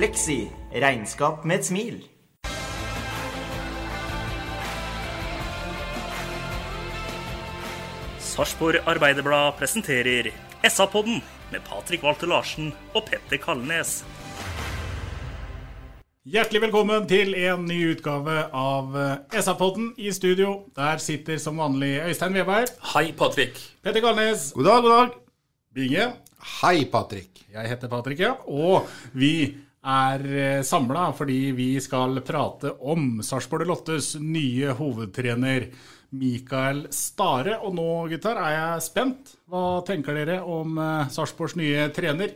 Fleksi. Regnskap med et smil. Sarpsborg Arbeiderblad presenterer SA-podden med Patrik Walter Larsen og Petter Kalnes. Hjertelig velkommen til en ny utgave av eh, SA-podden i studio. Der sitter som vanlig Øystein Veberg, Hei, Patrick. Petter Kalnes, God dag, god dag. Binge. Hei, Patrick. Jeg heter Patrick, ja. Og vi er samla fordi vi skal prate om Sarpsborg Lottes nye hovedtrener Mikael Stare. Og nå, gutter, er jeg spent. Hva tenker dere om eh, Sarpsborgs nye trener?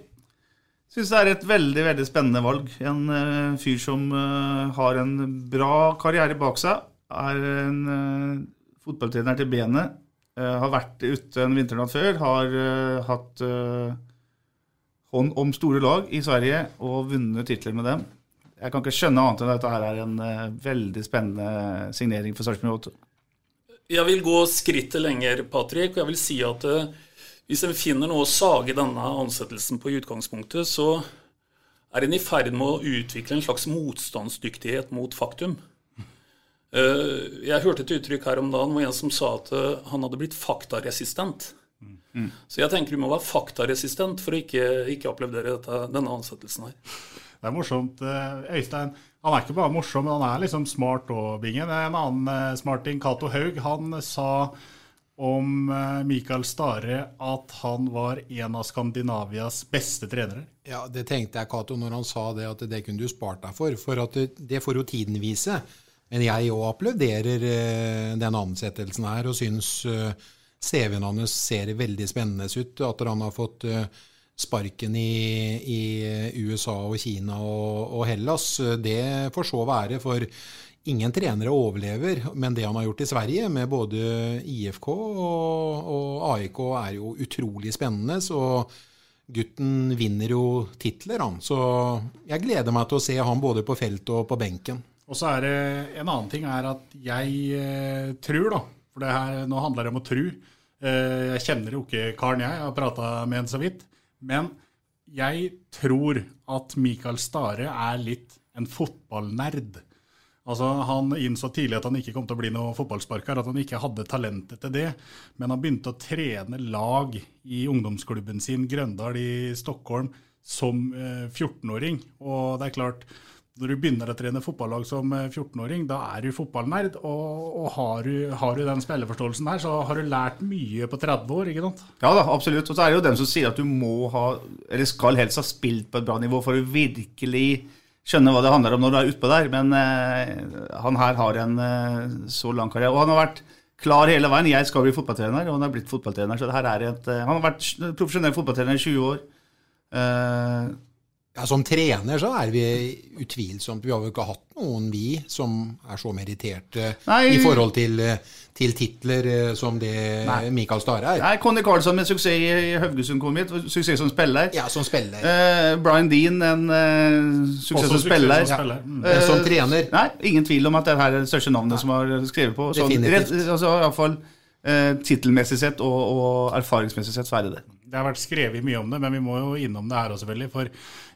Syns det er et veldig veldig spennende valg. En eh, fyr som eh, har en bra karriere bak seg. Er en eh, fotballtrener til benet. eh, har vært ute en vinternatt før. Har eh, hatt eh, hånd om store lag i Sverige og vunnet titler med dem. Jeg kan ikke skjønne annet enn at dette her er en uh, veldig spennende signering for Sarpsborg 8. Jeg vil gå skrittet lenger, Patrick, jeg vil si at uh, hvis en finner noe å sage denne ansettelsen på i utgangspunktet, så er en i ferd med å utvikle en slags motstandsdyktighet mot faktum. Uh, Jeg hørte et uttrykk her om dagen hvor en som sa at han hadde blitt faktaresistent. Så jeg tenker du må være faktaresistent for å ikke, ikke applaudere dette, denne ansettelsen her. Det er morsomt. eh, Øystein han er ikke bare morsom, men han er liksom smart òg, Bingen. En annen eh, smarting, Cato Haug, han sa om eh, Mikael Stare at han var en av Skandinavias beste trenere. Ja, Det tenkte jeg, Cato, når han sa det, at det kunne du spart deg for. For at det, får jo tiden vise. Men jeg òg applauderer den ansettelsen her, og syns CV-en hans ser veldig spennende ut. At han har fått eh, sparken i, i USA og Kina og, og Hellas, det får så være. For ingen trenere overlever. Men det han har gjort i Sverige, med både IFK og, og AIK, er jo utrolig spennende. Så gutten vinner jo titler, han. Så jeg gleder meg til å se han både på feltet og på benken. Og så er det en annen ting er at jeg eh, tror, da For det her, nå handler det om å tro. Eh, jeg kjenner jo ikke karen, jeg. Jeg har prata med en så vidt. Men jeg tror at Mikael Stare er litt en fotballnerd. Altså, Han innså tidlig at han ikke kom til å bli noen fotballsparker, at han ikke hadde talentet til det. Men han begynte å trene lag i ungdomsklubben sin, Grøndal i Stockholm, som eh, 14-åring. Og det er klart, når du begynner å trene fotballag som eh, 14-åring, da er du fotballnerd. Og, og har, du, har du den spilleforståelsen her, så har du lært mye på 30 år, ikke sant? Ja da, absolutt. Og så er det jo dem som sier at du må ha, eller skal helst ha spilt på et bra nivå for å virkelig skjønne hva det handler om når du er utpå der. Men eh, han her har en eh, så lang karriere. Og han har vært klar hele veien. Jeg skal bli fotballtrener, og han har blitt fotballtrener. Så det her er et, eh, han har vært profesjonell fotballtrener i 20 år. Eh, Ja, Som trener så er vi utvilsomt Vi har jo ikke hatt noen, vi, som er så meritterte Nei. i forhold til, eh, til titler eh, som det Nei. Mikael Stare er. Nei, Conny Carlsson med suksess i Haugesund kom hit. Suksess som spiller. Ja, som spiller. Eh, Brian Dean, en eh, suksess som spiller. som spiller. Mm. Men som Eh, trener Nei, ingen tvil om at det her er det største navnet som har skrevet på. Sånn, Definitivt. rett, altså, Iallfall eh, tittelmessig sett og, og erfaringsmessig sett så er det det. Det har vært skrevet mye om det, men vi må jo innom det her òg, selvfølgelig. For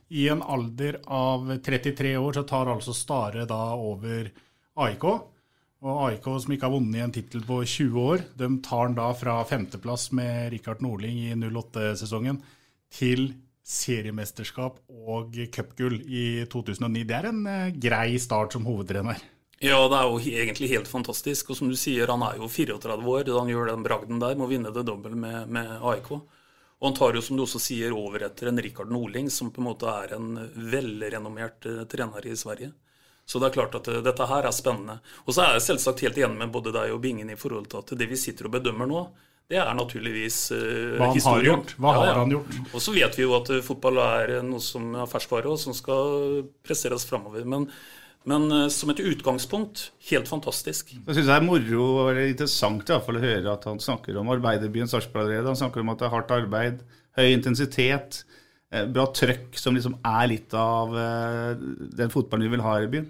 i en alder av 33 år så tar altså Stare da over AIK. Og AIK, som ikke har vunnet en tittel på 20 år, de tar den da fra femteplass med Rikard Nordling i 08-sesongen til seriemesterskap og cupgull i 2009. Det er en eh, grei start som hovedtrener. Ja, det er jo egentlig helt fantastisk. Og som du sier, han er jo 34 år han gjør den bragden der med å vinne det dobbelt med, med, AIK. Og han tar jo, som du også sier, over etter en Rikard Norling, som på en måte er en velrenommert uh, trener i Sverige. Så det er klart at uh, dette her er spennende. Og så er jeg selvsagt helt enig med både deg og Bingen i forhold til at det vi sitter og bedømmer nå, det er naturligvis uh, Hva han historien. har gjort. Hva Ja, har han gjort? Og så vet vi jo at fotball er noe som er ferskvare, og som skal presseres framover. Men, men uh, som et utgangspunkt, helt fantastisk. Jeg synes det er moro og interessant i hvert fall, å høre at han snakker om arbeiderbyen Sarpsborg allerede. Han snakker om at det er hardt arbeid, høy intensitet, eh, bra trøkk, som liksom er litt av eh, den fotballen vi vil ha i byen.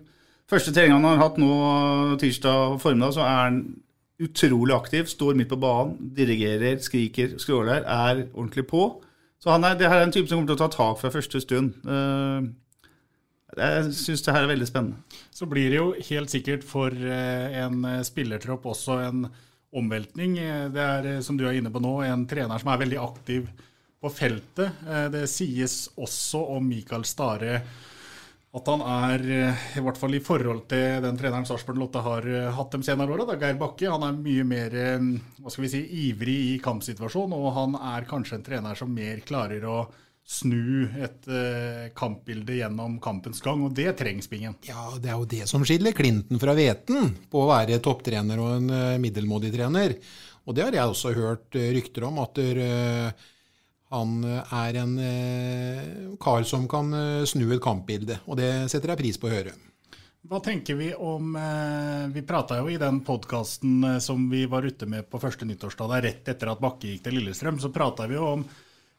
Første treningen han har hatt nå tirsdag formiddag, så er han utrolig aktiv. Står midt på banen, dirigerer, skriker, skråler, er ordentlig på. Så er, det her er en type som kommer til å ta tak fra første stund. Jeg syns det her er veldig spennende. Så blir det jo helt sikkert for eh, en eh, spillertropp også en omveltning. Eh, Det er, som du er inne på nå, en trener som er veldig aktiv på feltet. Det sies også om Mikael Stare at han er, i hvert fall i forhold til den treneren Sarpsborg Lotte har hatt de senere åra, Geir Bakke, han er mye mer hva skal vi si, ivrig i kampsituasjonen, og han er kanskje en trener som mer klarer å snu et eh, kampbilde gjennom kampens gang, og det trengs Bingen. Ja, det er jo det som skiller Clinton fra Veten på å være topptrener og en eh, middelmådig trener. Og det har jeg også hørt eh, rykter om, at der, eh, han eh, er en kar som kan snu et kampbilde. Og det setter jeg pris på å høre. Hva tenker vi om Vi prata jo i den podkasten som vi var ute med på første nyttårsdag, rett etter at Bakke gikk til Lillestrøm, så prata vi jo om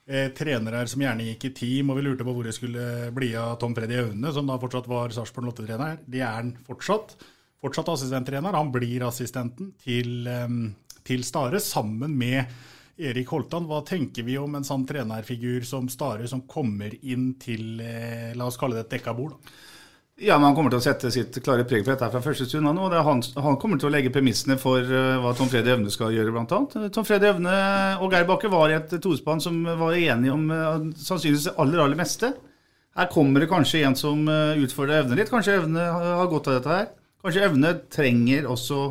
eh, trenere som gjerne gikk i team, og vi lurte på hvor det skulle bli av Tom Freddy Aune, som da fortsatt var Sarpsborg Lotte-trener. Det er han fortsatt. Fortsatt assistenttrener. Han blir assistenten til, til Stare, sammen med Erik Holtan. Hva tenker vi om en sånn trenerfigur som Stare, som kommer inn til, eh, la oss kalle det et dekka bord? da? Ja, men Han kommer til å sette sitt klare preg på dette fra første stund. Han, og han, han kommer til å legge premissene for eh, hva Tom Freddy Evne skal gjøre, bl.a. Tom Freddy Evne og Geir Bakke var i et tospann som var enige om eh, sannsynligvis det aller, aller meste. Her kommer det kanskje en som eh, utfordrer Evne litt. Kanskje Evne har godt av dette her. Kanskje Evne trenger også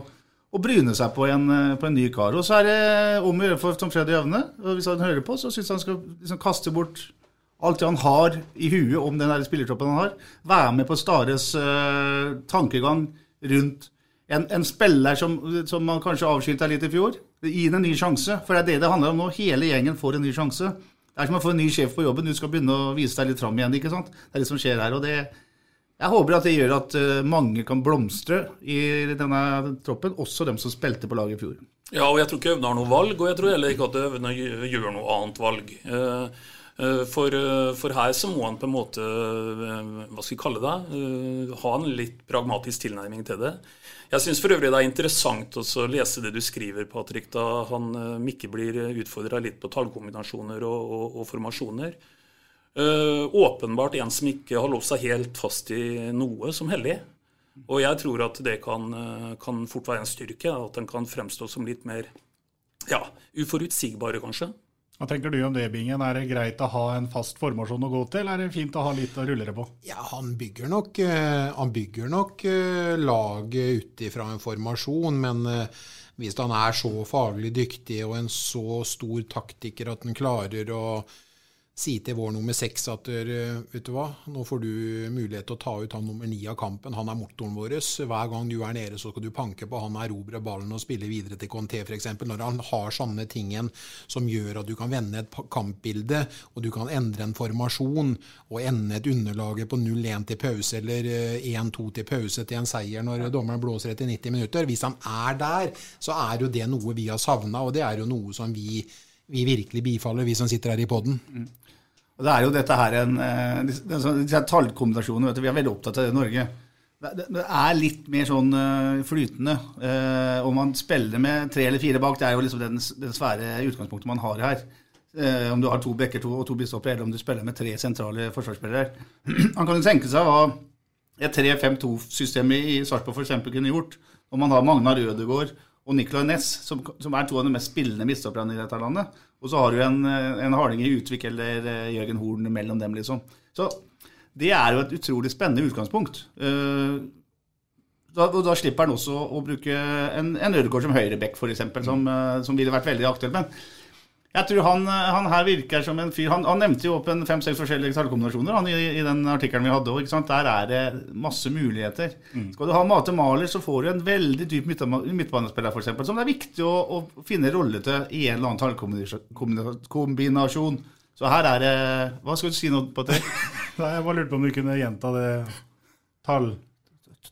å bryne seg på en, på en ny kar. Og så er det om å gjøre for Tom Freddy Evne. Og hvis han hører på, så syns han skal liksom kaste bort alt det han har i huet om den spillertroppen han har. Være med på Stares uh, tankegang rundt en, en spiller som, som man kanskje avskilta litt i fjor. Gi ham en ny sjanse. For det er det det handler om nå. Hele gjengen får en ny sjanse. Det er som å få en ny sjef på jobben. Du skal begynne å vise deg litt fram igjen. ikke sant? Det er det som skjer her. og det jeg håper at det gjør at eh, mange kan blomstre i denne troppen, også dem som spilte på laget i fjor. Ja, og jeg tror ikke Øvne har noe valg, og jeg tror heller ikke at Øvne gjør noe annet valg. Eh, For, eh, for her så må han på en måte, eh, hva skal vi kalle det, eh, ha en litt pragmatisk tilnærming til det. Jeg syns for øvrig det er interessant å lese det du skriver, Patrick, da han ikke blir utfordra litt på tallkombinasjoner og, og, og formasjoner. Eh, åpenbart en som ikke har låst seg helt fast i noe som hellig. Og jeg tror at det kan, eh, kan fort være en styrke, at den kan fremstå som litt mer ja, uforutsigbare, kanskje. Hva tenker du om det, Bingen? Er det greit å ha en fast formasjon å gå til, eller er det fint å ha litt å rulle det på? Ja, han bygger nok, eh, han bygger nok eh, laget ut ifra en formasjon, men eh, hvis han er så faglig dyktig og en så stor taktiker at han klarer å si til vår nummer seks at eh, vet du hva, nå får du mulighet til å ta ut han nummer ni av kampen. Han er motoren vår. Hver gang du er nede, så skal du panke på han, erobre ballen og spille videre til Conté f.eks. Når han har sånne ting som gjør at du kan vende et kampbilde, og du kan endre en formasjon og ende et underlaget på 0-1 til pause eller eh, 1-2 til pause til en seier når dommeren blåser etter 90 minutter. Hvis han er der, så er jo det noe vi har savna, og det er jo noe som vi, vi virkelig bifaller, vi som sitter her i poden. Og det er jo dette her en, eh, disse, disse disse tallkombinasjonene, vi er veldig opptatt av det i Norge. Det, er litt mer sånn eh, flytende. Eh, om man spiller med tre eller fire bak, det er jo liksom den, den svære utgangspunktet man har her. Om du har to bekker to, og to bistoppere, eller om du spiller med tre sentrale forsvarsspillere. Man kan jo tenke seg hva et 3-5-2-system i Sarpsborg f.eks. kunne gjort. Om man har Magnar Ødegaard og Nicolay Næss, som, som er to av de mest spillende midtstopperne i dette landet. Og så har du en, eh, en harding i Utvik eller eh, Jørgen Horn mellom dem, liksom. Så det er jo et utrolig spennende utgangspunkt. Uh, da, og da slipper han også å bruke en, en Ødegaard som høyreback, f.eks., som, som ville vært veldig aktuelt. Men jeg tror han, han, her virker som en fyr Han, han nevnte jo opp en fem-seks forskjellige tallkombinasjoner i, i, den artikkelen vi hadde òg. Der er det masse muligheter. Mm. Skal du ha Mate Maler, så får du en veldig dyp midtbanespiller, f.eks., som det er viktig å, å finne rolle til i en eller annen tallkombinasjon. Så her er det Hva skal du si nå på det? Nei, Jeg bare lurte på om du kunne gjenta det tall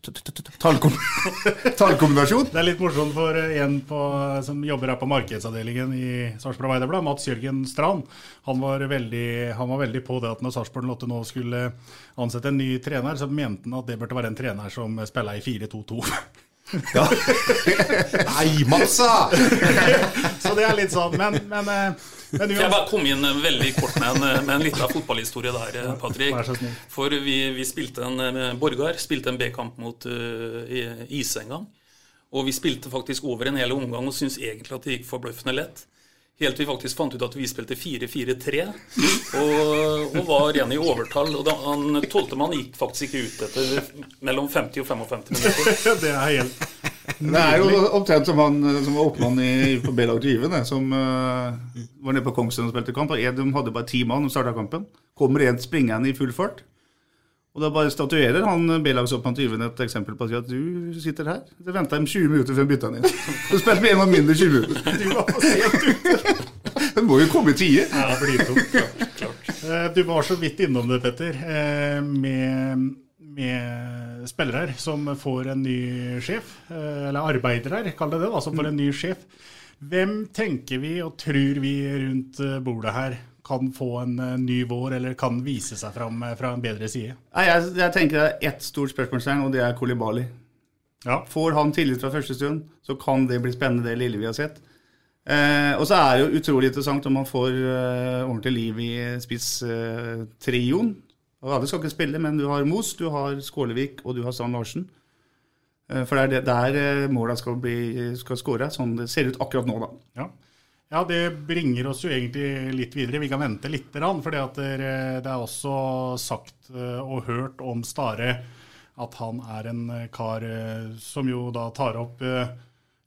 Tallkombinasjon? Det er litt morsomt for en på, som jobber her på markedsavdelingen i Sarpsborg Arbeiderblad, Mats Jørgen Strand. Han var, veldig, han var veldig på det at når Sarpsborg Lotte nå skulle ansette en ny trener, så mente han at det burde være en trener som spiller i 4-2-2. Ja. Nei, masse så det er litt sånn, men, men, eh, men Jeg bare kom inn veldig kort med en, med en liten fotballhistorie der, eh, Patrick. For vi, vi spilte en eh, Borgar spilte en B-kamp mot uh, Ise en gang. Og vi spilte faktisk over en hel omgang og syntes egentlig at det gikk forbløffende lett. Helt til vi faktisk fant ut at vi spilte 4-4-3 og, og, var igjen i overtall. Og da, han tolvtemann gikk faktisk ikke ut etter mellom 50 og 55 minutter. det er helt Det er jo omtrent som han som var oppmann i, på B-lag til Iven, som uh, var nede på Kongsvinger og spilte kamp. og De hadde bare ti mann og starta kampen. Kommer en springende i full fart. Og da bare statuerer han B-lagsoppmann Tyven et eksempel på at du sitter her. Det venta de 20 minutter før bytta den inn. Du spilte med en av mindre 20 minutter. Du var sent ute. Den må jo komme i tide. Ja, blytungt. Eh, du var så vidt innom det, Petter, eh, med, med spillere som får en ny sjef. Eh, eller arbeidere, kall det det, da, som får en ny sjef. Hvem tenker vi og tror vi rundt bordet her kan få en uh, ny vår, eller kan vise seg fram uh, fra en bedre side? Nei, jeg, jeg, tenker det er ett stort spørsmålstegn, og det er Kolibali. Ja. Får han tillit fra første stund, så kan det bli spennende, det lille vi har sett. Eh, og så er det jo utrolig interessant om han får eh, ordentlig liv i spisstrioen. Eh, Alle skal ikke spille, men du har Mos, du har Skålevik og du har Strand Larsen. for det er der måla skal, bli, skal skåre, sånn det ser ut akkurat nå, da. Ja. Ja, det bringer oss jo egentlig litt videre. Vi kan vente litt, for det er også sagt eh, og hørt om Stare at han er en eh, kar eh, som jo da tar opp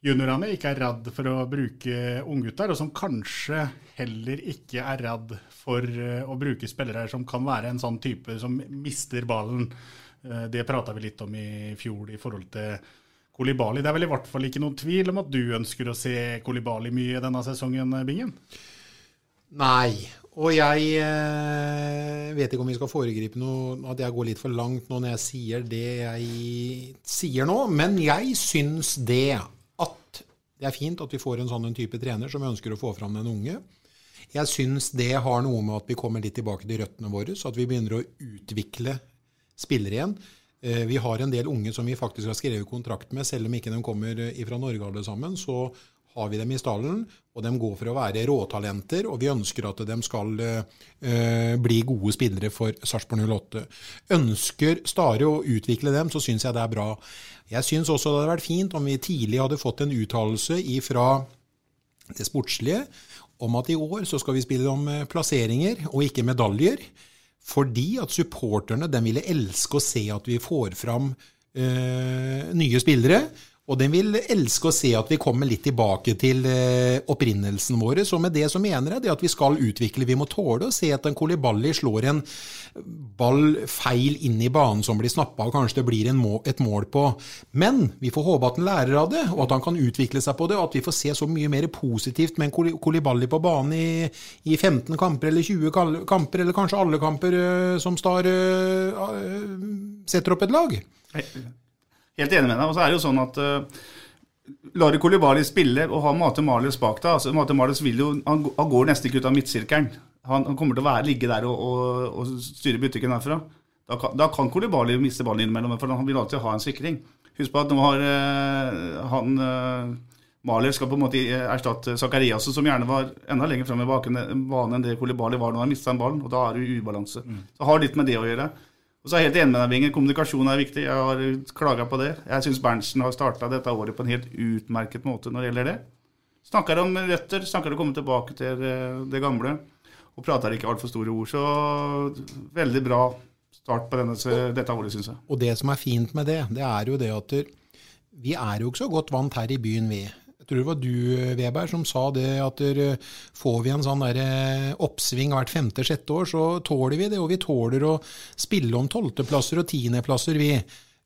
juniorene, ikke er redd for å bruke unggutter, og som kanskje heller ikke er redd for å bruke spillere som kan være en sånn type som mister ballen. Det prata vi litt om i fjor i forhold til Kolibali. Det er vel i hvert fall ikke noen tvil om at du ønsker å se Kolibali mye denne sesongen, Bingen? Nei. Og jeg eh, vet ikke om vi skal foregripe noe, at jeg går litt for langt nå når jeg sier det jeg sier nå, men jeg syns det at det er fint at vi får en sånn type trener som ønsker å få fram den unge. Jeg syns det har noe med at vi kommer litt tilbake til røttene våre, så at vi begynner å utvikle spillere igjen. Eh, vi har en del unge som vi faktisk har skrevet kontrakt med, selv om ikke de kommer eh, fra Norge alle sammen. Så har vi dem i stallen, og de går for å være råtalenter. Og vi ønsker at de skal uh, bli gode spillere for Sarpsborg 08. Ønsker Stare å utvikle dem, så syns jeg det er bra. Jeg syns også det hadde vært fint om vi tidlig hadde fått en uttalelse fra det sportslige om at i år så skal vi spille om plasseringer og ikke medaljer. Fordi at supporterne den ville elske å se at vi får fram eh, nye spillere. Og den vil elske å se at vi kommer litt tilbake til eh, opprinnelsen vår. Så med det så mener jeg det at vi skal utvikle. Vi må tåle å se at en Kolibali slår en ball feil inn i banen som blir snappa, og kanskje det blir må, et mål på. Men vi får håpe at han lærer av det, og at han kan utvikle seg på det, og at vi får se så mye mer positivt med en Kolibali på banen i, i 15 kamper eller 20 kamper, eller kanskje alle kamper uh, som Star uh, setter opp et lag. Helt enig med deg. Og så er det jo sånn at uh, Lari Kolibali spille og ha Mate Marius bak deg altså Mate Marius vil jo, han, han, går nesten ikke ut av midtsirkelen. Han, han kommer til å være, ligge der og, og, og styre butikken herfra. Da kan, da kan Kolibali miste ballen innimellom, for han vil alltid ha en sikring. Husk på at nå har uh, han uh, Mahler skal på en måte erstatte Zakarias, som gjerne var enda lenger frem i banen enn det Kolibali var når han mista ballen. og Da er det ubalanse. Mm. Så har litt med det å gjøre. Og så er jeg helt enig med deg, Bingen. Kommunikasjon er viktig. Jeg har klaga på det. Jeg syns Berntsen har starta dette året på en helt utmerket måte når det gjelder det. Snakker om røtter, snakker om å komme tilbake til eh, det gamle. Og prater ikke altfor store ord. Så veldig bra start på denne, dette året, syns jeg. Og det som er fint med det, det er jo det at vi er jo ikke så godt vant her i byen, vi. Tror det var du, Weber, som sa det at får vi en sånn der eh, oppsving hvert femte-sjette år, så tåler vi det. Og vi tåler å spille om tolvteplasser og tiendeplasser, vi.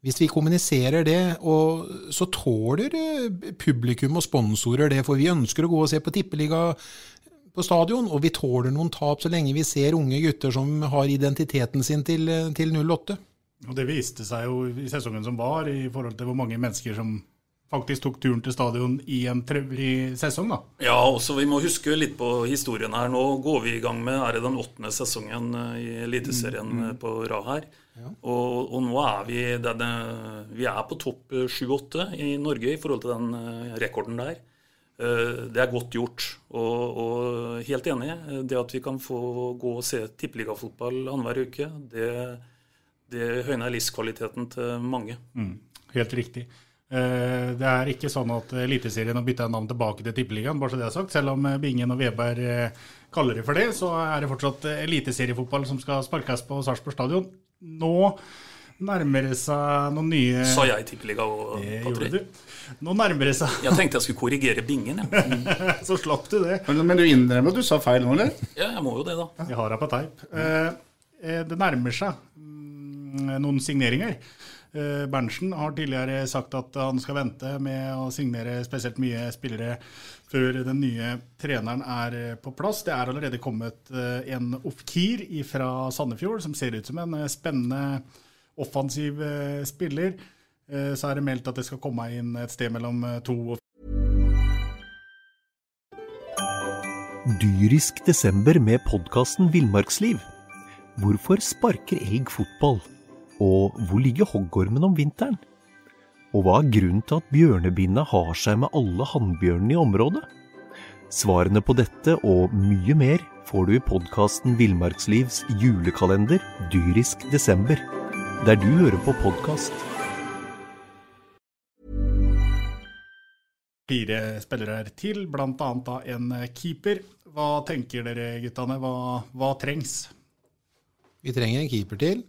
Hvis vi kommuniserer det, så tåler eh, publikum og sponsorer det, for vi ønsker å gå og se på tippeliga på stadion, og vi tåler noen tap så lenge vi ser unge gutter som har identiteten sin til, til 08. Og Det viste seg jo i sesongen som var, i forhold til hvor mange mennesker som faktisk tok turen til stadion i en trevlig sesong. da. Ja, også vi må huske litt på historien her. Nå går vi i gang med er det den åttende sesongen eh, i Eliteserien mm, mm. på rad her. Ja. Og, og, nå er vi denne, vi er på topp 7-8 i Norge i forhold til den eh, rekorden der. Eh, det er godt gjort. Og, og, helt enig. Det at vi kan få gå og se tippeligafotball annenhver uke, det, det høyner livskvaliteten til mange. Mm, helt riktig. Eh, det er ikke sånn at Eliteserien har bytta navn tilbake til Tippeligaen, bare så det er sagt. Selv om Bingen og Veberg eh, kaller det for det, så er det fortsatt eliteseriefotball som skal sparkes på Sarpsborg stadion. Nå nærmer det seg noen nye Sa jeg tippeliga og Patrick? Nå nærmer det seg Jeg tenkte jeg skulle korrigere bingen. Mm. så slapp du det. Men, men du innrømmer at du sa feil nå, eller? Ja, jeg må jo det, da. Jeg har deg på teip. Mm. eh, det nærmer seg mm, noen signeringer. Eh, Berntsen har tidligere sagt at han skal vente med å signere spesielt mye spillere før den nye treneren er på plass. Det er allerede kommet en Ofkir fra Sandefjord som ser ut som en spennende offensiv eh, spiller, eh, så er det meldt at det skal komme inn et sted mellom eh, to og Dyrisk desember med podkasten Villmarksliv. Hvorfor sparker elg fotball? Og hvor ligger hoggormen om vinteren? Og hva er grunnen til at bjørnebinna har seg med alle hannbjørnene i området? Svarene på dette og mye mer får du i podkasten Villmarkslivs julekalender dyrisk desember der du hører på podkast. Fire spillere til, bl.a. da en keeper. Hva tenker dere guttene, hva, hva trengs? Vi trenger en keeper til.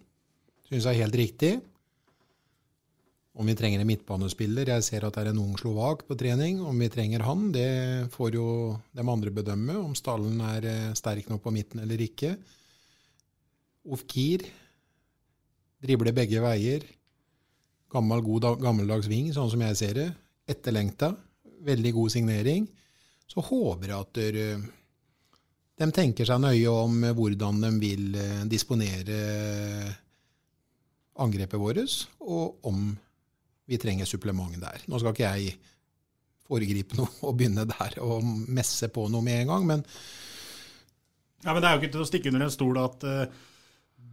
Syns jeg er helt riktig. Om vi trenger en midtbanespiller Jeg ser at det er en ung slovak på trening. Om vi trenger han, det får jo de andre bedømme. Om stallen er eh, sterk nok på midten eller ikke. Ofkir Dribler begge veier. Gammel, god, gammeldags ving, sånn som jeg ser det. Etterlengta. Veldig god signering. Så håper jeg at der, de tenker seg nøye om hvordan de vil eh, disponere angrepet vårt, og om vi trenger supplement der. Nå skal ikke jeg foregripe noe og begynne der og messe på noe med en gang, men Ja, Men det er jo ikke til å stikke under en stol at uh,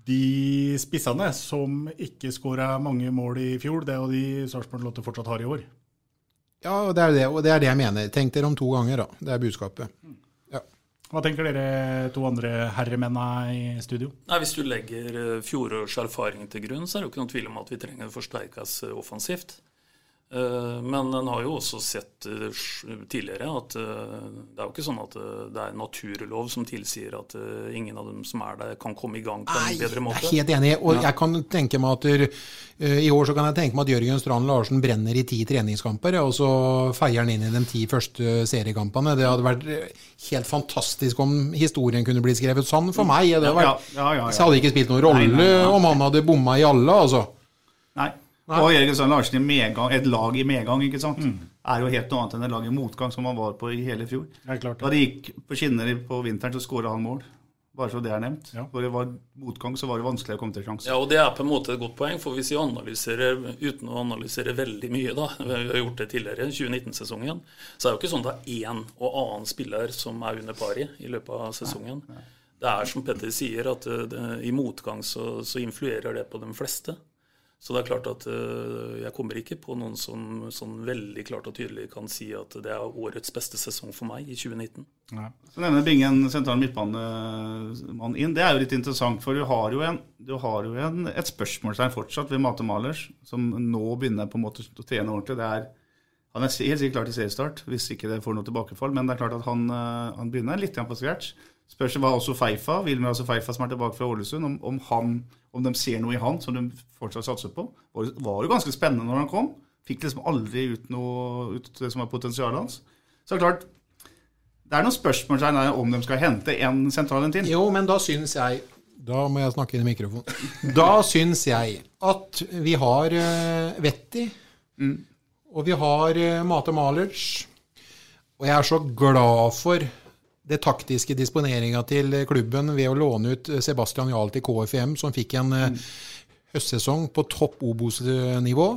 de spissene som ikke skåra mange mål i fjor, det er jo de Sarpsborg Lotte fortsatt har i år. Ja, det er det, og det er det jeg mener. Tenk dere om to ganger, da. Det er budskapet. Ja. Hva tenker dere to andre herremennene i studio? Nei, Hvis du legger fjorårets fjorårs erfaring til grunn, så er det jo ikke noen tvil om at vi trenger å forsterkes eh, offensivt. Eh, men en har jo også sett eh, tidligere at eh, det er jo ikke sånn at det er naturlov som tilsier at ingen av dem som er der, kan komme i gang på en Nei, bedre måte. Jeg er helt enig. Og jeg kan tenke meg at i år så kan jeg tenke meg at Jørgen Strand Larsen brenner i ti treningskamper, og så feier han inn i de ti første seriekampene. Det hadde vært helt fantastisk om historien kunne blitt skrevet sånn for meg. Det hadde, vært, ja, ja, ja, hadde ikke spilt noen rolle om han hadde bomma i alle, altså. Nei. Og Jørgen Strand Larsen i medgang, et lag i medgang ikke sant? Mm. er jo helt noe annet enn et lag i motgang, som han var på i hele fjor. Da det gikk på skinner på vinteren, så skåra han mål. Bare så det er nevnt. Ja. Når det var motgang, så var det vanskelig å komme til sjanse. Ja, og det er på en måte et godt poeng, for hvis vi analyserer uten å analysere veldig mye, da, vi har gjort det tidligere, 2019-sesongen, så er det jo ikke sånn at det er én og annen spiller som er under pari i løpet av sesongen. Nei, nei. Det er som Petter sier, at det, i motgang så, så influerer det på de fleste. Så det er klart at eh, jeg kommer ikke på noen som sånn veldig klart og tydelig kan si at det er årets beste sesong for meg i 2019. Så nevner Bingen sentral midtbanemann inn. Det er jo litt interessant, for du har jo, en, du har jo en, et spørsmålstegn fortsatt ved Mate Malers, som nå begynner på en måte å trene ordentlig. Det er, han er helt sikkert klar til seriestart, hvis ikke det får noe tilbakefall. Men det er klart at han, eh, han begynner litt på scratch. Spørs hva også Feifa, Wilmer altså Feifa som er tilbake fra Ålesund, om, om, han, om de ser noe i han som de fortsatt satser på. Det var jo ganske spennende når han kom. Fikk liksom aldri ut noe ut det som var potensialet hans. Så det er klart, det er noen spørsmål der om de skal hente en sentral en til. Jo, men da syns jeg Da må jeg snakke inn i mikrofonen. Da syns jeg at vi har uh, Vetti, Mm. og vi har uh, Mate Malers. Og jeg er så glad for det taktiske disponeringa til klubben ved å låne ut Sebastian Jahl til KFM, som fikk en mm. høstsesong på topp Obos-nivå.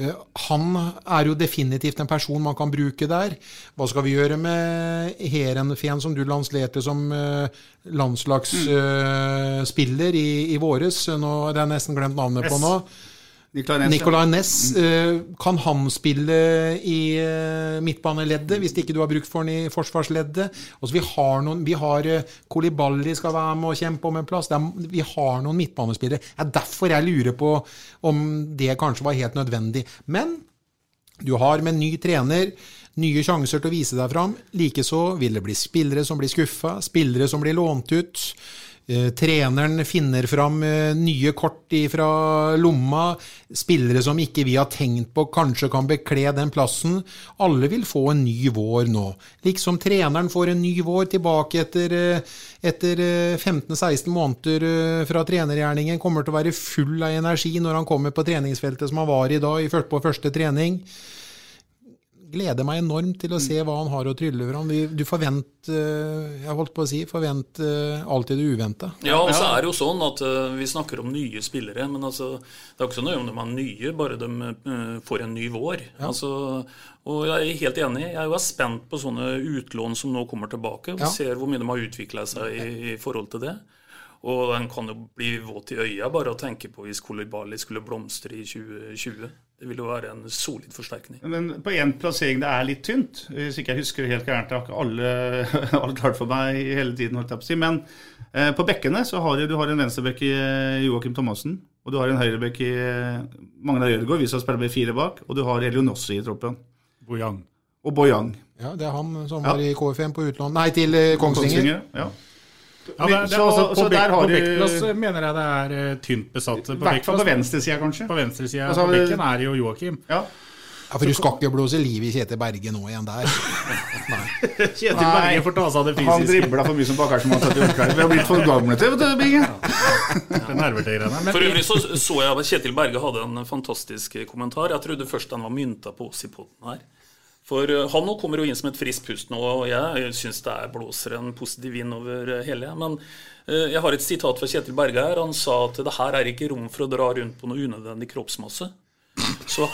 Eh, Han er jo definitivt en person man kan bruke der. Hva skal vi gjøre med Heerenveen, som du landslerte som eh, landslagsspiller i, i våres? Nå det er nesten glemt navnet på nå. Nicolai Næss, ja. Nicolai Næss. eh, Kan han spille i eh, midtbaneleddet, hvis ikke du har brukt for han i forsvarsleddet? Også vi har noen, vi har Kolibali skal være med og kjempe om en plass. Er, vi har noen midtbanespillere. Det er derfor jeg lurer på om det kanskje var helt nødvendig. Men du har med ny trener nye sjanser til å vise deg fram. Likeså vil det bli spillere som blir skuffa, spillere som blir lånt ut. Eh, treneren finner fram eh, nye kort fra lomma. Spillere som ikke vi har tenkt på kanskje kan bekle den plassen. Alle vil få en ny vår nå. Liksom treneren får en ny vår tilbake etter, eh, etter eh, 15-16 måneder fra trenergjerningen. Kommer til å være full av energi når han kommer på treningsfeltet som han var i dag, på første trening gleder meg enormt til å se hva han har å trylle fram. Du forventer, jeg holdt på å si, forventer alltid det uventa. Ja, og så er det jo sånn at eh, vi snakker om nye spillere, men altså, det er ikke så nøye om de er nye, bare de eh, får en ny vår. Altså, og jeg er helt enig. Jeg er jo spent på sånne utlån som nå kommer tilbake, og Ja. ser hvor mye de har utvikla seg i, i forhold til det. Og en kan jo bli våt i øya bare å tenke på hvis Kolibali skulle blomstre i 2020. Det vil jo være en solid forsterkning. Men på én plassering det er litt tynt, hvis ikke jeg husker helt gærent. Det har ikke alle, alle klart for meg hele tiden, holdt jeg på å si. Men eh, på bekkene så har du, du har en venstrebekk i eh, Joakim Thomassen. Og du har en høyrebekk i eh, Magnar Ødegaard, vi som spiller med fire bak. Og du har Elionossi i troppen. Bojang. Og Bojang. Ja, det er han som Ja. var i KFM på utlån Nei, til Kongsvinger. Kongsvinger. ja. Ja, det, det, Så- altså, så på der bek- har på du- Bekkplass mener jeg det er eh, tynt besatt. I hvert fall på venstresida, kanskje. På venstresida Altså, på bekken er jo Joakim. Ja. Ja, For du skal ikke blåse liv i Kjetil Berge nå igjen der. Kjetil Berge får ta seg av det Han fysiske. dribla for mye som bakersen. Vi har blitt for gamle til vet du, Binge. Det er til For øvrig så, så jeg at Kjetil Berge hadde en fantastisk kommentar. Jeg trodde først den var mynta på oss i poden her. For eh, han nå kommer jo inn som et friskt pust nå, og jeg syns det er blåser en positiv vind over eh, hele. Men eh, jeg har et sitat fra Kjetil Berge her. Han sa at det her er ikke rom for å dra rundt på noe unødvendig kroppsmasse. Så,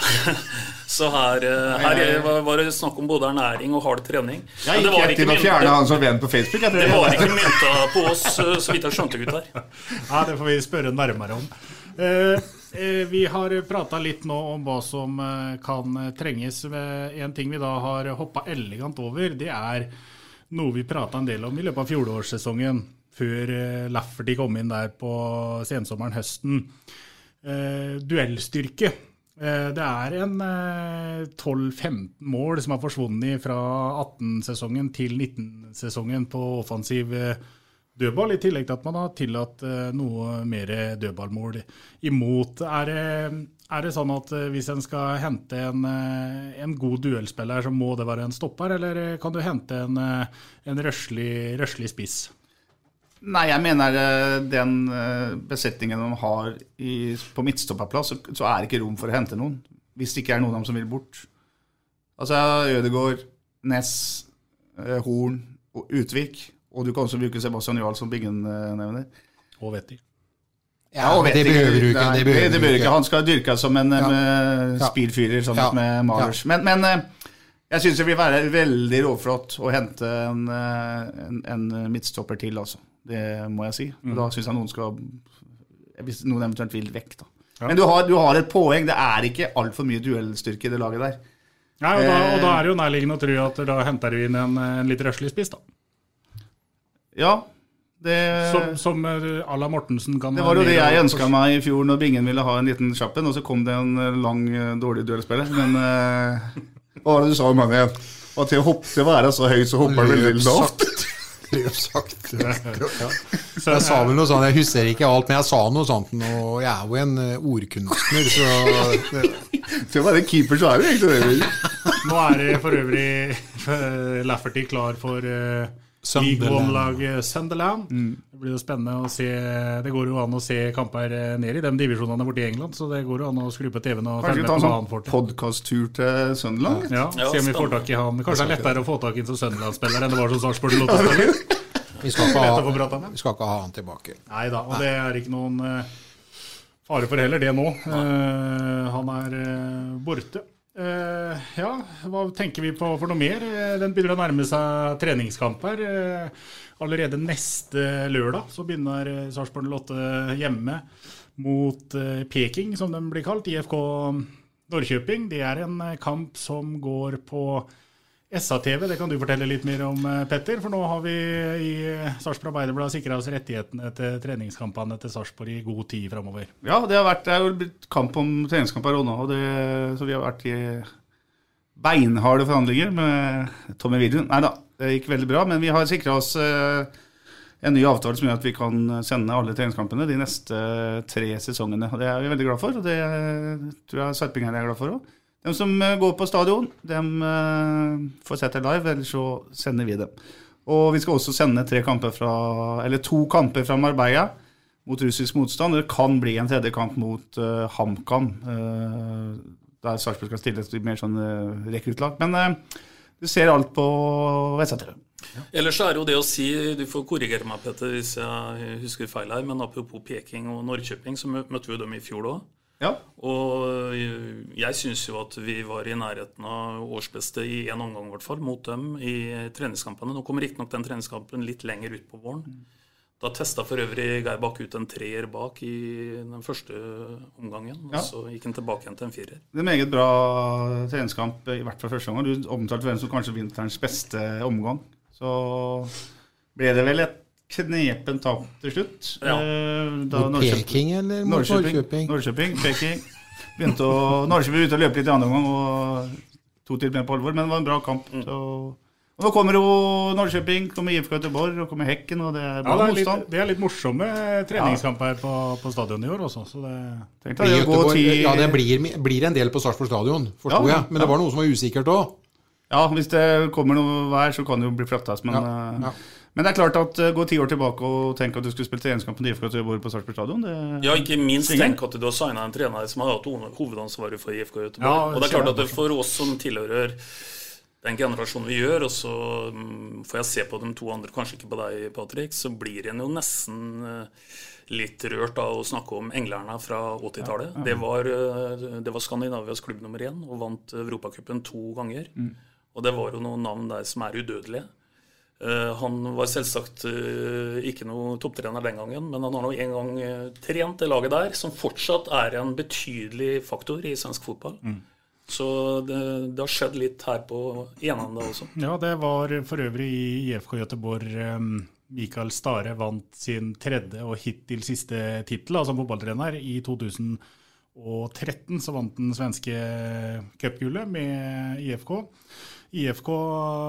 så her, her er- var- det snakk om både ernæring og hard trening. Jeg gikk var rett inn og mynta- han som venn på Facebook. Jeg tror det var ikke mynta på oss, så vidt jeg skjønte, gutter. Ja, det får vi spørre nærmere om. Vi har prata litt nå om hva som eh, kan trenges. Eh, En ting vi da har hoppa elegant over, det er noe vi prata en del om i løpet av fjorårssesongen, før eh, Lafferty kom inn der på sensommeren-høsten. Eh, duellstyrke. Eh, Det er en eh, 12-15 mål som har forsvunnet fra 18-sesongen til 19-sesongen på offensiv eh, dødball, i tillegg til at man har tillatt eh, noe mer dødballmål imot. Er det, er det sånn at eh, hvis en skal hente en, eh, en god duellspiller, så må det være en stopper, eller kan du hente en, en røslig, røslig spiss? Nei, jeg mener den besetningen de har i, på midtstopperplass, så, så er det ikke rom for å hente noen. Hvis det ikke er noen av dem som vil bort. Altså Ødegaard, Ness, Horn og Utvik. Og du kan også bruke Sebastian Jarl, som Bingen eh, nevner. Og Vetti. Ja, og men det behøver du ikke, Nei, det behøver det du behøver ikke. ikke. Han skal dyrkes som en Ja. ja. Ja. speedfyrer sammen Ja. med Malers. Men, men eh, jeg syns det vil være veldig råflott å hente en, eh, en, en midtstopper til, altså. Det må jeg si. Mm. da syns jeg noen skal Hvis noen eventuelt vil vekk, da. Men du har, du har et poeng. Det er ikke altfor mye duellstyrke i det laget der. Nei, og, da, og da Eh, er det jo nærliggende å tro at da henter du inn en, en litt røslig spiss, da. Ja, det, Som, som à la Mortensen kan det var jo det jeg ønska meg i fjor når Bingen ville ha en liten kjapp en, og så kom det en eh, lang, eh, dårlig duellspiller. Men eh, hva var det du sa om han igjen? Og til å hoppe til å være så høy, så hopper han veldig lavt. Løp sakte. Ja. Så jeg sa vel noe sånt, jeg husker ikke alt, men jeg sa noe sånt. Og jeg er jo en ordkunstner, så Til å være keeper, så er du egentlig det. Nå er det for øvrig Lafferty klar for uh, League Sunderland. One-laget Sunderland. Det blir jo spennende å se Det går jo an å se kamper eh, ned i de divisjonene borte i England, så det går jo an å skru på TV-en og følge med på hva han sånn får til. podkast-tur til Sunderland? Ja, Ja, se om vi får tak i han. Kanskje det er lettere å få tak i en som Sunderland-spiller enn det var som Sarpsborg Lotto-spiller. vi, skal ha, vi skal ikke ha han tilbake. Nei da, og det er ikke noen eh, fare for heller det nå. Uh, han er eh, borte. Eh, ja, hva tenker vi på for noe mer? Eh, den begynner å nærme seg treningskamper. Uh, allerede neste lørdag så begynner eh, Sarpsborg 08 hjemme mot uh, Peking, som den blir kalt. IFK Norrköping. Det er en eh, kamp som går på SA-TV, det kan du fortelle litt mer om, eh, Petter. For nå har vi i Sarpsborg Arbeiderblad sikra oss rettighetene til treningskampene til Sarpsborg i god tid framover. Ja, det har vært, det er jo blitt kamp om treningskamper òg nå, det, så vi har vært i beinharde forhandlinger med Tommy Vidun. Nei da, det gikk veldig bra, men vi har sikra oss eh, en ny avtale som gjør at vi kan sende alle treningskampene de neste tre sesongene. og Det er vi veldig glad for, og det tror jeg sarpingerne er glad for òg. De som eh, går på stadion, de eh, får sett det live, eller så sender vi dem. Og vi skal også sende kamper fra, to kamper fra Marbella mot russisk motstand. Det kan bli en tredje kamp mot uh, HamKam, uh, der Sarpsborg skal stille et mer sånn uh, rekruttlag. Men uh, du ser alt på SATV. Ellers er det jo det å si, du får korrigere meg Petter hvis jeg husker feil her, men apropos Peking og Norrköping, så møtte vi dem i fjor òg. Ja. Og jeg syns jo at vi var i nærheten av årsbeste i én omgang, i hvert fall, mot dem i treningskampene. Nå kommer riktignok den treningskampen litt lenger ut på våren. Da testa for øvrig Geir Bakke ut en treer bak i den første omgangen. Og så gikk han tilbake igjen til en firer. Det er en meget bra treningskamp, i hvert fall første omgang. Du omtalte hvem som kanskje vinterens beste omgang. Så ble det vel et knepen tap til slutt. Ja. Eh, da Mot Peking eller mot Norrköping? Norrköping, Peking. Begynte å, Norrköping begynte å løpe litt i andre omgang og to til med på alvor, men det var en bra kamp. Mm. Så. Og nå kommer jo Norrköping, kommer IFK Göteborg og kommer Hekken, og det er Ja, det, er litt, det er litt morsomme treningskamper på, på stadionet i år også. Så det, Tenkte, det Göteborg- ti- Ja, det blir, blir en del på Sarpsborg stadion, forsto Ja, jeg. Men det var noe som var usikkert òg. Ja, hvis det kommer noe vær, så kan det jo bli flattast Men, Ja, eh, ja. Men det er klart at uh, gå ti år tilbake og tenke at du skulle spille treningskamp med IFK Göteborg på Sarpsborg stadion det, Ja, ikke minst tenk at du har signa en trener som har hatt ho- hovedansvaret for IFK Göteborg. Ja, og det er klart at det for oss som tilhører den generasjonen vi gjør, og så mm, får jeg se på de to andre, kanskje ikke på deg, Patrick, så blir en jo nesten eh, litt rørt av å snakke om englerne fra 80-tallet. Det, var, eh, det var Skandinavias klubb nummer én og vant Europacupen to ganger. Og det var jo noen navn der som er udødelige. Eh, han var selvsagt eh, ikke noe topptrener den gangen, men han har nå en gang eh, trent det laget der, som fortsatt er en betydelig faktor i svensk fotball. Så det, det har skjedd litt her på Enanda også. ja, det var for øvrig i IFK Göteborg eh, Mikael Stare vant sin tredje og hittil siste tittel som fotballtrener. I 2013 så vant den svenske cupgullet med IFK. IFK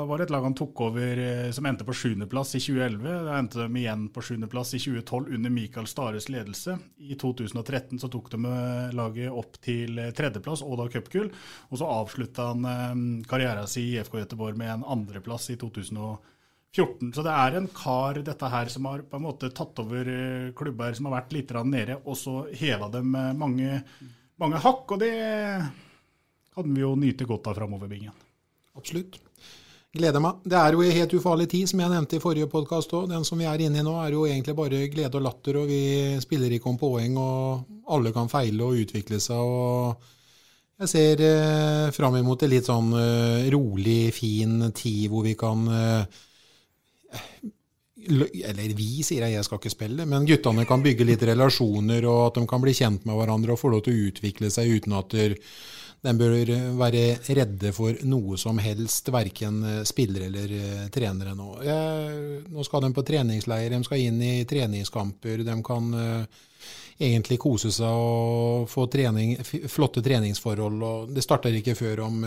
var et lag han tok over eh, som endte på sjuendeplass i 2011. Da endte de igjen på sjuendeplass i 2012 under Mikael Stares ledelse. I 2013 så tok de eh, laget opp til eh, tredjeplass og da cupgull. Og så avslutta han karrieren sin i IFK Göteborg med en andreplass i 2014. Så det er en kar dette her som har på en måte tatt over klubber som har vært litt nede, og så heva dem mange, mange hakk. Og det kan vi jo nyte godt av framover, Bingen. Absolutt. Gleder meg. Det er jo en helt ufarlig tid, som jeg nevnte i forrige podkast òg. Den som vi er inne i nå, er jo egentlig bare glede og latter, og vi spiller ikke om poeng, og alle kan feile og utvikle seg. og Jeg ser eh, fram imot en litt sånn eh, rolig, fin tid hvor vi kan eh, eller vi, sier jeg, jeg skal ikke spille, men guttene kan bygge litt relasjoner, og at de kan bli kjent med hverandre og få lov til å utvikle seg uten at de bør være redde for noe som helst, verken spillere eller trenere nå. Nå skal de på treningsleir, de skal inn i treningskamper, de kan egentlig kose seg og få trening, flotte treningsforhold. Det starter ikke før om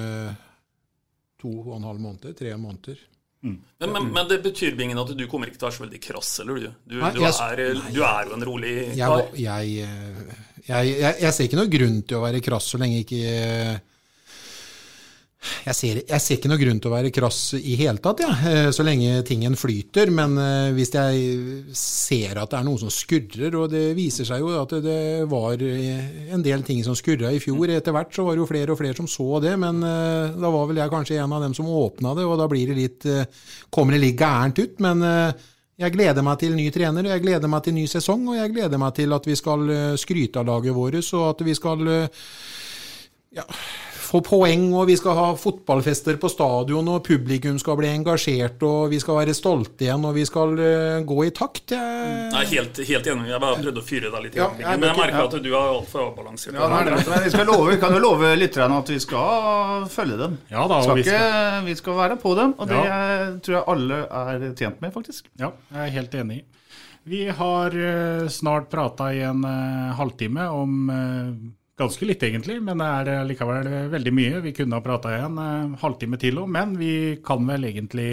to og en halv måned, tre måneder. Mm. Men, men, men, det betyr bingen at du kommer ikke til å være så veldig krass, eller du? Du, nei, du, er, du er, jo en rolig kar. Jeg, jeg, jeg, ser ikke noe grunn til å være krass så lenge ikke jeg ser, jeg ser, ikke noe grunn til å være krass i hele tatt, ja, eh, så lenge tingen flyter. Men eh, hvis jeg ser at det er noe som skurrer, og det viser seg jo at det var eh, en del ting som skurra i fjor Etter hvert så var det jo flere og flere som så det, men da var vel jeg kanskje en av dem som åpna det, og da blir det litt, kommer det litt gærent ut. Men jeg gleder meg til ny trener, jeg gleder meg til ny sesong, og jeg gleder meg til at vi skal skryte av laget vårt, og at vi skal ja, få poeng, og vi skal ha fotballfester på stadion, og publikum skal bli engasjert, og vi skal være stolte igjen, og vi skal uh, gå i takt. Jeg... er helt, helt enig. Jeg bare prøvde å fyre deg litt i ja, men jeg merker ja. at du er altfor avbalansert. Ja, nei, men vi skal love, kan jo love lytterne at vi skal følge dem. Ja, da, skal vi, skal... Ikke, vi skal være på dem, og det tror jeg alle er tjent med, faktisk. Ja, jeg er helt enig. Vi har uh, snart prata i en uh, halvtime om Ganske litt, egentlig, men det er eh, likevel veldig mye. Vi kunne ha prata en halvtime til òg, men vi kan vel egentlig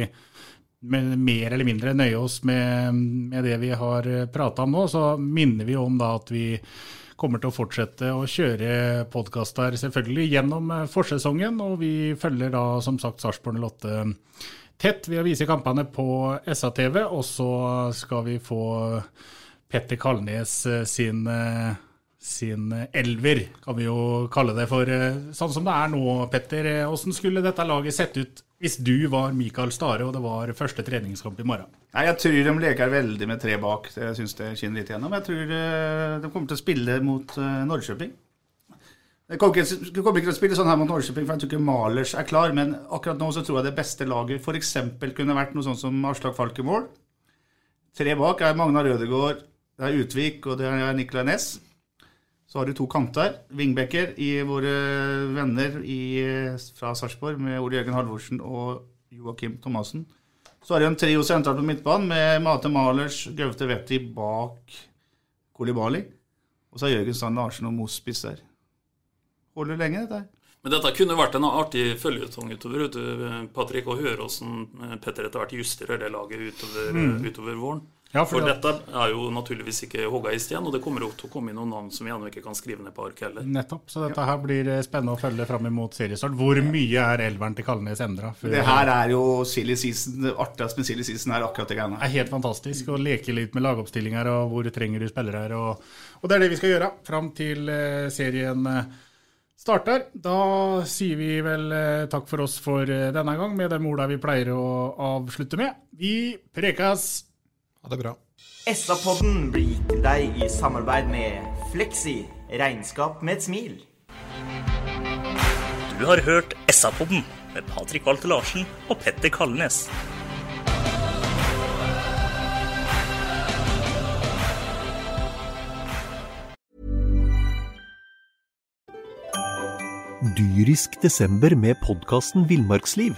mer eller mindre nøye oss med, med det vi har eh, prata om nå. Så minner vi om da at vi kommer til å fortsette å kjøre podkaster selvfølgelig gjennom eh, forsesongen. Og vi følger da som sagt Sarpsborg 08 tett ved å vise kampene på SA-TV. Og så skal vi få Petter Kalnes sin sin elver, kan vi jo kalle det for. Eh, sånn som det er nå, Petter. Hvordan skulle dette laget sett ut hvis du var Mikael Stare og det var første treningskamp i morgen? Nei, Jeg tror de leker veldig med tre bak. Jeg syns det skinner litt gjennom. Jeg tror eh, de kommer til å spille mot eh, Norrköping. De kommer, ikke, til å spille sånn her mot Norrköping, for jeg tror ikke Malers er klar. Men akkurat nå så tror jeg det beste laget f.eks. kunne vært noe sånt som Aslak Falk i mål. Tre bak er Magna Rødegård, det er Utvik og det er Nicolay Næss. Så har du to kanter, vingbekker, i våre venner i, fra Sarpsborg med Ole Jørgen Halvorsen og Joakim Thomassen. Så har du en trio sentralt på midtbanen med Mate Malers, Gaute Vetti bak Kolibali. Og så har Jørgen Strand Larsen og Moss spisser. Holder lenge, dette her. Men dette kunne vært en artig følgetong utover, Patrick, å høre hvordan Petter etter hvert justerer det laget utover, mm. utover våren. Ja, for, for dette er jo naturligvis ikke hogga i sten, og det kommer jo til å komme inn noen navn som vi ennå ikke kan skrive ned på ark heller. Nettopp, så dette her blir eh, spennende å følge fram imot seriestart. Hvor mye er elveren til Kalnes endra? Det her er jo silly season. Det artigste med silly season er akkurat det greiene. Det er helt fantastisk å leke litt med lagoppstillinger og hvor trenger du spillere her. Og, og, det er det vi skal gjøre fram til uh, serien uh, starter. Da sier vi vel takk for oss for denne gang med de orda vi pleier å avslutte med. Vi prekas! Ha det bra. SA-podden blir gitt til deg i samarbeid med Fleksi regnskap med et smil. Du har hørt SA-podden med Patrik Walter Larsen og Petter Kalnes. Dyrisk desember med podkasten Villmarksliv.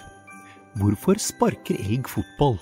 Hvorfor sparker elg fotball?